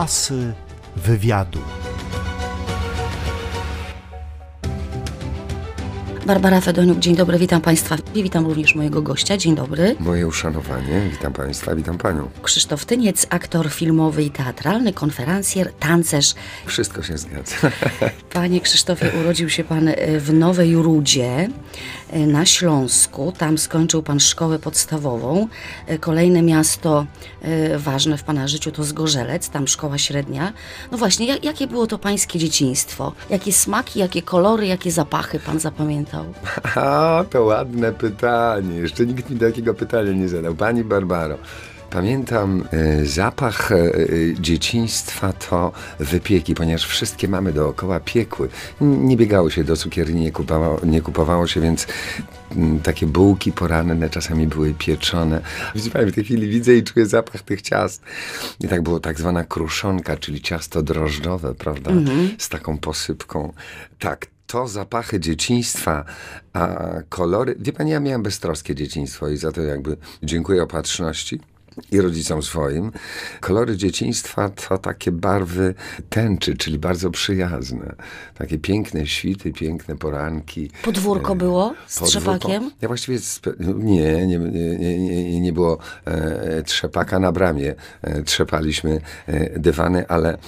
Asy wywiadu. Barbara Fedoniuk, dzień dobry, witam Państwa i witam również mojego gościa, dzień dobry. Moje uszanowanie, witam Państwa, witam Panią. Krzysztof Tyniec, aktor filmowy i teatralny, konferencjer, tancerz. Wszystko się zgadza. Panie Krzysztofie, urodził się Pan e, w Nowej Rudzie e, na Śląsku. Tam skończył Pan szkołę podstawową. E, Kolejne miasto ważne w Pana życiu to Zgorzelec, tam szkoła średnia. No właśnie, jak, jakie było to Pańskie dzieciństwo? Jakie smaki, jakie kolory, jakie zapachy Pan zapamiętał? A, to ładne pytanie. Jeszcze nikt mi takiego pytania nie zadał. Pani Barbaro, pamiętam e, zapach e, e, dzieciństwa to wypieki, ponieważ wszystkie mamy dookoła piekły. Nie biegało się do cukierni, nie kupowało, nie kupowało się, więc mm, takie bułki poranne czasami były pieczone. Pani, w tej chwili widzę i czuję zapach tych ciast. I tak było tak zwana kruszonka, czyli ciasto drożdżowe, prawda? Z taką posypką. Tak, to zapachy dzieciństwa, a kolory. Wie pani, ja miałem beztroskie dzieciństwo i za to jakby dziękuję opatrzności i rodzicom swoim. Kolory dzieciństwa to takie barwy tęczy, czyli bardzo przyjazne. Takie piękne świty, piękne poranki. Podwórko było z Podwórko. trzepakiem? Ja właściwie nie, nie, nie, nie, było e, trzepaka na bramie. E, trzepaliśmy e, dywany, ale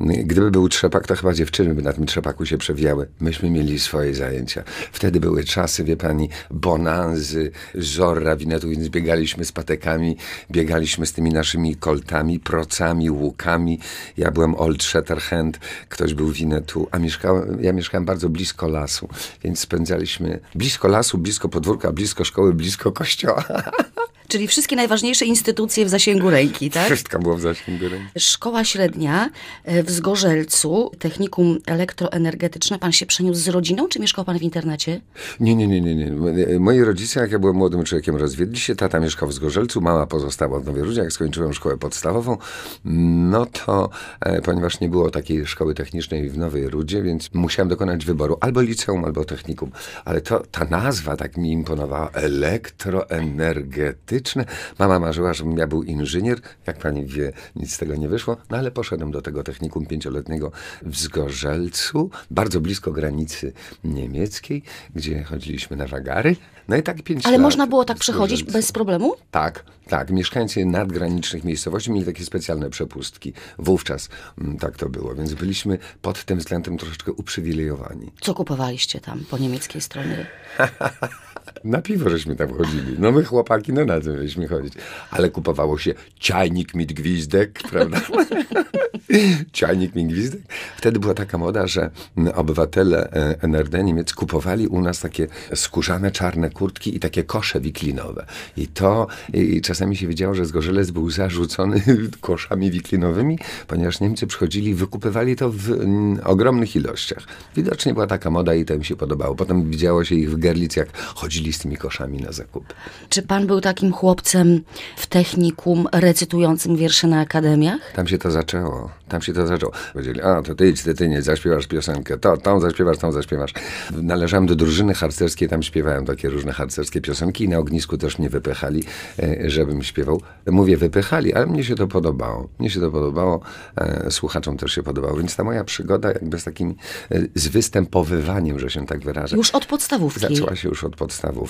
gdyby był trzepak, to chyba dziewczyny by na tym trzepaku się przewijały. Myśmy mieli swoje zajęcia. Wtedy były czasy, wie pani, bonanzy, żorra winetu, więc biegaliśmy z patekami, biegaliśmy z tymi naszymi koltami, procami, łukami. Ja byłem Old Shatterhand, ktoś był winetu, a mieszkałem, ja mieszkałem bardzo blisko lasu, więc spędzaliśmy blisko lasu, blisko podwórka, blisko szkoły, blisko kościoła. Czyli wszystkie najważniejsze instytucje w zasięgu ręki, tak? Wszystko było w zasięgu ręki. Szkoła średnia e, w Zgorzelcu, technikum elektroenergetyczne. Pan się przeniósł z rodziną, czy mieszkał pan w internacie? Nie, nie, nie, nie, nie. Moi rodzice, jak ja byłem młodym człowiekiem, rozwiedli się. Tata mieszkał w Zgorzelcu, mama pozostała w Nowej Rudzie. Jak skończyłem szkołę podstawową, no to, e, ponieważ nie było takiej szkoły technicznej w Nowej Rudzie, więc musiałem dokonać wyboru albo liceum, albo technikum. Ale to, ta nazwa tak mi imponowała. Elektroenergetyczne. Mama marzyła, żebym ja był inżynier. Jak pani wie, nic z tego nie wyszło. No ale poszedłem do tego technikum pięcioletniego w Zgorzelcu, bardzo blisko granicy niemieckiej, gdzie chodziliśmy na wagary. No i tak pięć Ale lat można było tak przechodzić bez problemu? Tak, tak. Mieszkańcy nadgranicznych miejscowości mieli takie specjalne przepustki. Wówczas mm, tak to było, więc byliśmy pod tym względem troszeczkę uprzywilejowani. Co kupowaliście tam po niemieckiej stronie? Na piwo żeśmy tam chodzili. No my chłopaki, no na co żeśmy chodzić. Ale kupowało się ciajnik mit gwizdek, prawda? ciajnik mit gwizdek. Wtedy była taka moda, że obywatele e, NRD Niemiec kupowali u nas takie skórzane czarne kurtki i takie kosze wiklinowe. I to i czasami się wiedziało, że Zgorzelec był zarzucony koszami wiklinowymi, ponieważ Niemcy przychodzili i wykupywali to w mm, ogromnych ilościach. Widocznie była taka moda i to im się podobało. Potem widziało się ich w Gerlitz, jak chodzili z tymi koszami na zakup. Czy pan był takim chłopcem w technikum recytującym wiersze na akademiach? Tam się to zaczęło. Tam się to zaczęło. Powiedzieli, a to ty idź, ty, ty nie, zaśpiewasz piosenkę, to, tą zaśpiewasz, tą zaśpiewasz. Należałem do drużyny harcerskiej, tam śpiewałem takie różne harcerskie piosenki i na ognisku też mnie wypychali, e, żebym śpiewał. Mówię wypychali, ale mnie się to podobało. Mnie się to podobało, e, słuchaczom też się podobało, więc ta moja przygoda jakby z takim, e, z występowywaniem, że się tak wyrażę. Już od podstawówki. Zaczęła się już od podstawówki.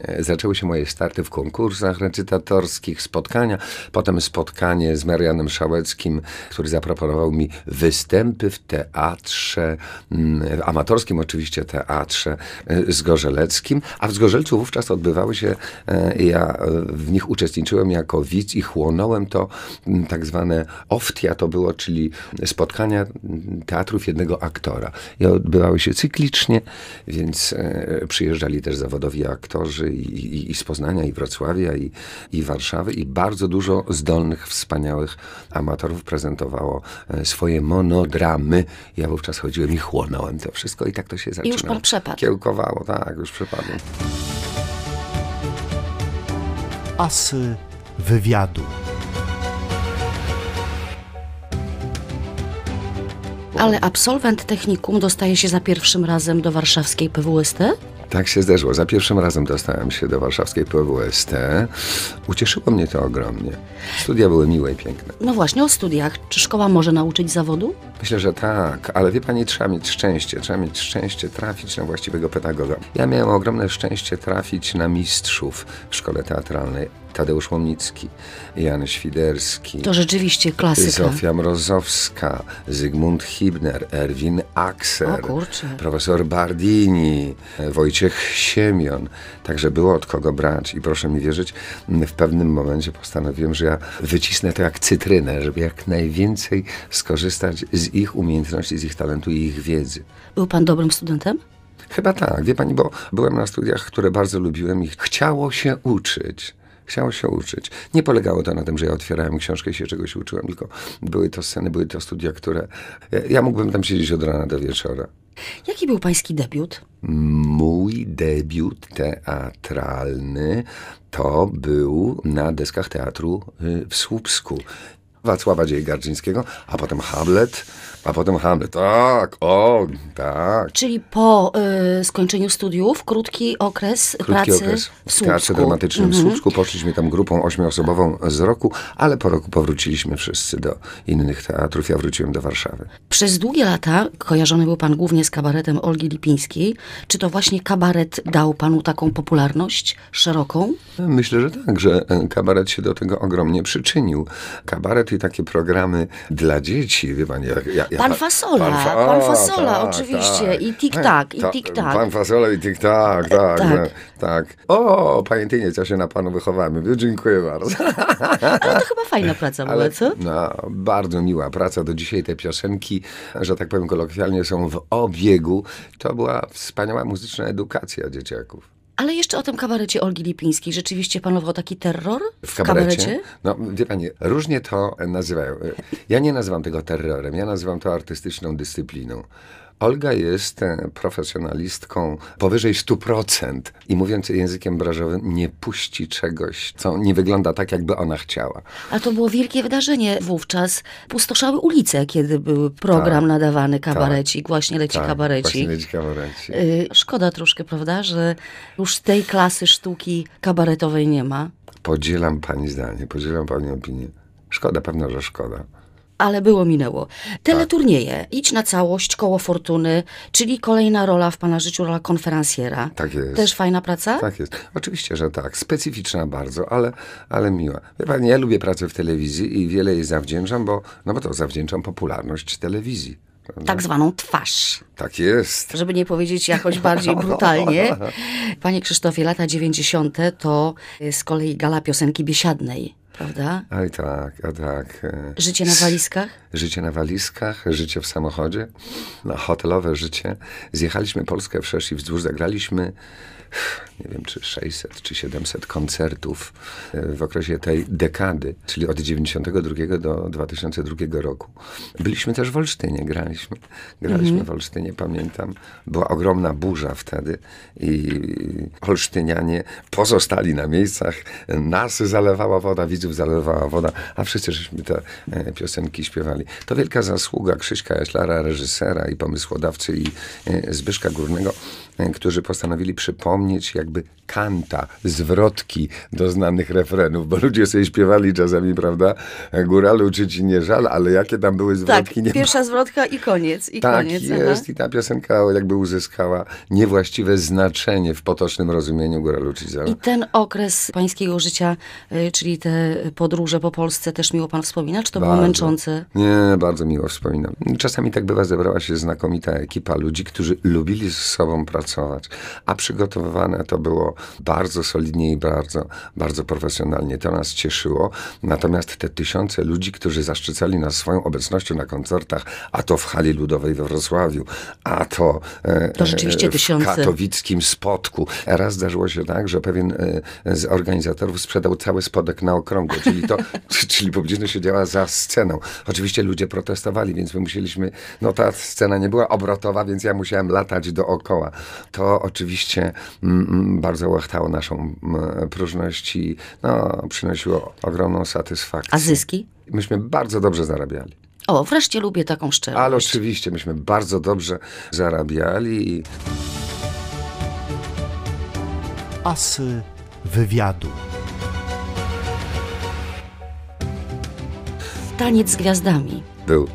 E, Zaczęły się moje starty w konkursach recytatorskich, spotkania. Potem spotkanie z Marianem Szałeckim, który zaproponował mi występy w teatrze, mm, amatorskim oczywiście teatrze e, zgorzeleckim. A w Zgorzelcu wówczas odbywały się, e, ja w nich uczestniczyłem jako widz i chłonąłem to mm, tak zwane oftia to było, czyli spotkania mm, teatrów jednego aktora. I odbywały się cyklicznie, więc przyjeżdżali też zawodowi aktorzy i, i, i z Poznania, i Wrocławia, i, i Warszawy i bardzo dużo zdolnych, wspaniałych amatorów prezentowało e, swoje monodramy. Ja wówczas chodziłem i chłonąłem to wszystko i tak to się zaczynało. już pan przepadł. Kiełkowało, tak, już przepadłem. Asy wywiadu. Ale absolwent technikum dostaje się za pierwszym razem do warszawskiej PWST? Tak się zdarzyło. Za pierwszym razem dostałem się do warszawskiej PWST. Ucieszyło mnie to ogromnie. Studia były miłe i piękne. No właśnie, o studiach. Czy szkoła może nauczyć zawodu? Myślę, że tak, ale wie pani, trzeba mieć szczęście, trzeba mieć szczęście trafić na właściwego pedagoga. Ja miałem ogromne szczęście trafić na mistrzów w szkole teatralnej. Tadeusz Łomnicki, Jan Świderski, To rzeczywiście klasyka. Zofia Mrozowska, Zygmunt Hibner, Erwin kurczę. profesor Bardini, Wojciech Siemion. Także było od kogo brać i proszę mi wierzyć, w pewnym momencie postanowiłem, że ja wycisnę to jak cytrynę, żeby jak najwięcej skorzystać z ich umiejętności, z ich talentu i ich wiedzy. Był pan dobrym studentem? Chyba tak, wie pani, bo byłem na studiach, które bardzo lubiłem i chciało się uczyć. Chciało się uczyć. Nie polegało to na tym, że ja otwierałem książkę i się czegoś uczyłem, tylko były to sceny, były to studia, które... Ja, ja mógłbym tam siedzieć od rana do wieczora. Jaki był pański debiut? Mój debiut teatralny to był na deskach teatru y, w Słupsku. Wacława Dziej-Gardzińskiego, a potem Hamlet, a potem Hamlet. Tak, o, tak. Czyli po y, skończeniu studiów, krótki okres Krótki pracy okres w w Słupsku. Teatrze Dramatycznym Mhm. w Słupsku. Poszliśmy tam grupą ośmioosobową z roku, ale po roku powróciliśmy wszyscy do innych teatrów. Ja wróciłem do Warszawy. Przez długie lata kojarzony był pan głównie z kabaretem Olgi Lipińskiej. Czy to właśnie kabaret dał panu taką popularność szeroką? Myślę, że tak, że e, kabaret się do tego ogromnie przyczynił. Kabaret i takie programy dla dzieci, wie pani, jak... Ja, ja, Pan Fasola, Fa- pan Fasola, oczywiście, i tik-tak, i Ta- tik-tak. Pan Fasola i tik-tak, tak, tak. tak. tak. O, panie Tyniec, ja się na panu wychowałem. Dziękuję bardzo. Ale to chyba fajna praca była, co? No, bardzo miła praca. Do dzisiaj te piosenki, że tak powiem kolokwialnie, są w obiegu. To była wspaniała muzyczna edukacja dzieciaków. Ale jeszcze o tym kabarecie Olgi Lipińskiej. Rzeczywiście panował taki terror w, W kabarecie? No, wie pani, różnie to nazywają. Ja nie nazywam tego terrorem, ja nazywam to artystyczną dyscypliną. Olga jest e, profesjonalistką powyżej 100% i mówiąc językiem branżowym, nie puści czegoś, co nie wygląda tak, jakby ona chciała. A to było wielkie wydarzenie wówczas. Pustoszały ulice, kiedy był program Tak, nadawany kabarecik. Właśnie leci Tak, kabarecik. Właśnie leci kabarecik. Y, Szkoda troszkę, prawda, że już tej klasy sztuki kabaretowej nie ma. Podzielam pani zdanie, podzielam pani opinię. Szkoda, pewno, że szkoda. Ale było minęło. Teleturnieje, idź na całość, koło fortuny, czyli kolejna rola w pana życiu, rola konferencjera. Tak jest. Też fajna praca? Tak jest. Oczywiście, że tak. Specyficzna bardzo, ale, ale miła. Wie pani, ja lubię pracę w telewizji i wiele jej zawdzięczam, bo, no bo to zawdzięczam popularność telewizji. prawda? Tak zwaną twarz. Tak jest. Żeby nie powiedzieć jakoś bardziej brutalnie. Panie Krzysztofie, lata 90. to z kolei gala piosenki biesiadnej, prawda? Oj tak, a tak. Życie na walizkach? Życie na walizkach, życie w samochodzie, no, hotelowe życie. Zjechaliśmy Polskę wszerz i wzdłuż, zagraliśmy nie wiem, czy 600, czy 700 koncertów e, w okresie tej dekady, czyli od 92 do 2002 roku. Byliśmy też w Olsztynie, graliśmy. Graliśmy w Olsztynie, pamiętam. Była ogromna burza wtedy i olsztynianie pozostali na miejscach. Nas zalewała woda, widzów zalewała woda, a wszyscy żeśmy te e, piosenki śpiewali. To wielka zasługa Krzyśka Jaślara, reżysera i pomysłodawcy i e, Zbyszka Górnego, którzy postanowili przypomnieć jakby kanta, zwrotki do znanych refrenów, bo ludzie sobie śpiewali czasami, prawda, góralu czy ci nie żal, ale jakie tam były Tak, zwrotki, nie pierwsza zwrotka i koniec. I tak koniec. aha. jest i ta piosenka jakby uzyskała niewłaściwe znaczenie w potocznym rozumieniu góralu czy żal. I ten okres pańskiego życia, y, czyli te podróże po Polsce, też miło pan wspomina? Czy to było Bardzo. męczące? Nie, bardzo miło wspominam. Czasami tak bywa, zebrała się znakomita ekipa ludzi, którzy lubili z sobą pracować, a przygotowywane to było bardzo solidnie i bardzo, bardzo profesjonalnie. To nas cieszyło. Natomiast te tysiące ludzi, którzy zaszczycali nas swoją obecnością na koncertach, a to w hali ludowej we Wrocławiu, a to, e, To e, tysiące. w katowickim spotku. Raz zdarzyło się tak, że pewien e, z organizatorów sprzedał cały spodek na okrągło, czyli to, czyli publiczność siedziała za sceną. Oczywiście ludzie protestowali, więc my musieliśmy, no ta scena nie była obrotowa, więc ja musiałem latać dookoła. To oczywiście mm, mm, bardzo naszą próżność i no, przynosiło ogromną satysfakcję. A zyski? Myśmy bardzo dobrze zarabiali. O, wreszcie lubię taką szczerość. Ale oczywiście myśmy bardzo dobrze zarabiali Asy wywiadu. Taniec z gwiazdami. Był.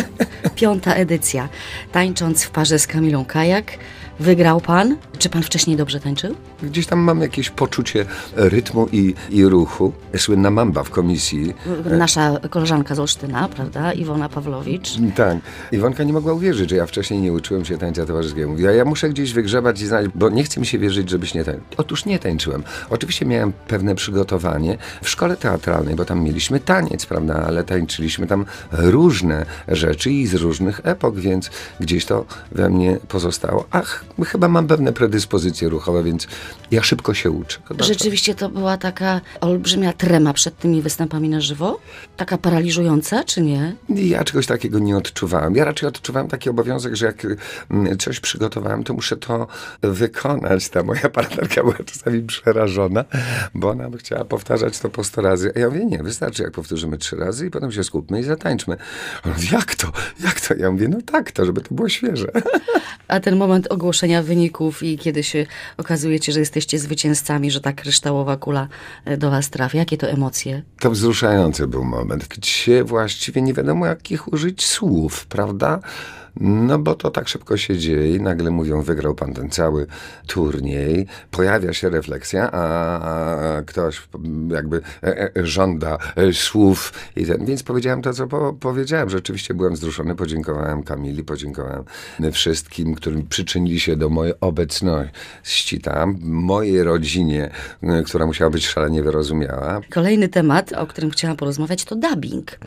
Piąta edycja. Tańcząc w parze z Kamilą Kajak. Wygrał pan. Czy pan wcześniej dobrze tańczył? Gdzieś tam mam jakieś poczucie rytmu i, i ruchu. Słynna mamba w komisji. Nasza koleżanka z Olsztyna, prawda? Iwona Pawlowicz. Tak. Iwonka nie mogła uwierzyć, że ja wcześniej nie uczyłem się tańca towarzyskiego. Mówiła, ja muszę gdzieś wygrzebać i znać, bo nie chce mi się wierzyć, żebyś nie tańczył. Otóż nie tańczyłem. Oczywiście miałem pewne przygotowanie w szkole teatralnej, bo tam mieliśmy taniec, prawda, ale tańczyliśmy tam różne rzeczy i z różnych epok, więc gdzieś to we mnie pozostało. Ach, chyba mam pewne predyspozycje ruchowe, więc ja szybko się uczę. Chyba to- Rzeczywiście to była taka olbrzymia trema przed tymi występami na żywo? Taka paraliżująca, czy nie? Ja czegoś takiego nie odczuwałem. Ja raczej odczuwałem taki obowiązek, że jak mm, coś przygotowałem, to muszę to wykonać. Ta moja partnerka była czasami przerażona, bo ona by chciała powtarzać to po sto razy. A ja mówię, nie, wystarczy jak powtórzymy trzy razy i potem się skupmy i zatańczmy. Mówi, jak to? Jak to? Ja mówię, no tak to, żeby to było świeże. A ten moment ogłoszenia wyników i kiedy się okazujecie, że jesteście zwycięzcami, że ta kryształowa kula e, do was trafia, jakie to emocje? To wzruszający był moment, gdzie właściwie nie wiadomo jakich użyć słów, prawda? No bo to tak szybko się dzieje i nagle mówią, wygrał pan ten cały turniej, pojawia się refleksja, a, ktoś jakby e, e, żąda e, słów i ten, więc powiedziałem to, co po, powiedziałem. Rzeczywiście byłem wzruszony, podziękowałem Kamili, podziękowałem wszystkim, którym przyczynili się do mojej obecności tam, mojej rodzinie, która musiała być szalenie wyrozumiała. Kolejny temat, o którym chciałam porozmawiać, to dubbing.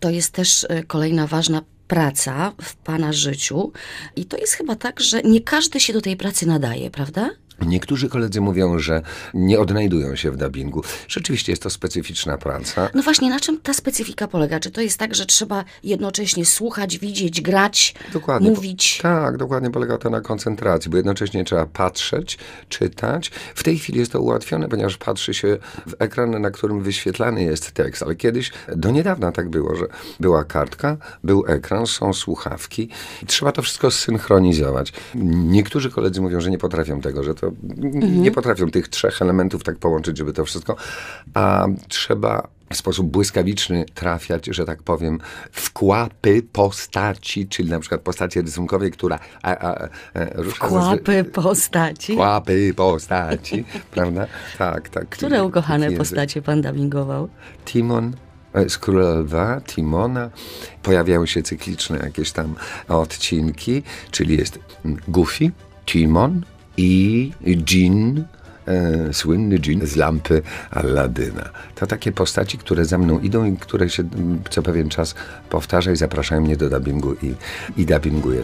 To jest też kolejna ważna praca w pana życiu i to jest chyba tak, że nie każdy się do tej pracy nadaje, prawda? Niektórzy koledzy mówią, że nie odnajdują się w dubbingu. Rzeczywiście jest to specyficzna praca. No właśnie, na czym ta specyfika polega? Czy to jest tak, że trzeba jednocześnie słuchać, widzieć, grać, Dokładnie. mówić? Po, tak, dokładnie polega to na koncentracji, bo jednocześnie trzeba patrzeć, czytać. W tej chwili jest to ułatwione, ponieważ patrzy się w ekran, na którym wyświetlany jest tekst, ale kiedyś, do niedawna tak było, że była kartka, był ekran, są słuchawki i trzeba to wszystko zsynchronizować. Niektórzy koledzy mówią, że nie potrafią tego, że to nie potrafią tych trzech elementów tak połączyć, żeby to wszystko, a trzeba w sposób błyskawiczny trafiać, że tak powiem, w kłapy postaci, czyli na przykład postaci rysunkowej, która a, a, a, rusza ze zwy- Kłapy postaci. Kłapy postaci, prawda? Tak, tak. Które ukochane Język. postacie pan dubbingował? Timon e, z Króla Lwa, Timona. Pojawiają się cykliczne jakieś tam odcinki, czyli jest Goofy, Timon i Dżin, e, słynny dżin z lampy Aladyna. To takie postaci, które za mną idą i które się co pewien czas powtarza i zapraszają mnie do dubbingu i, i dubbinguję.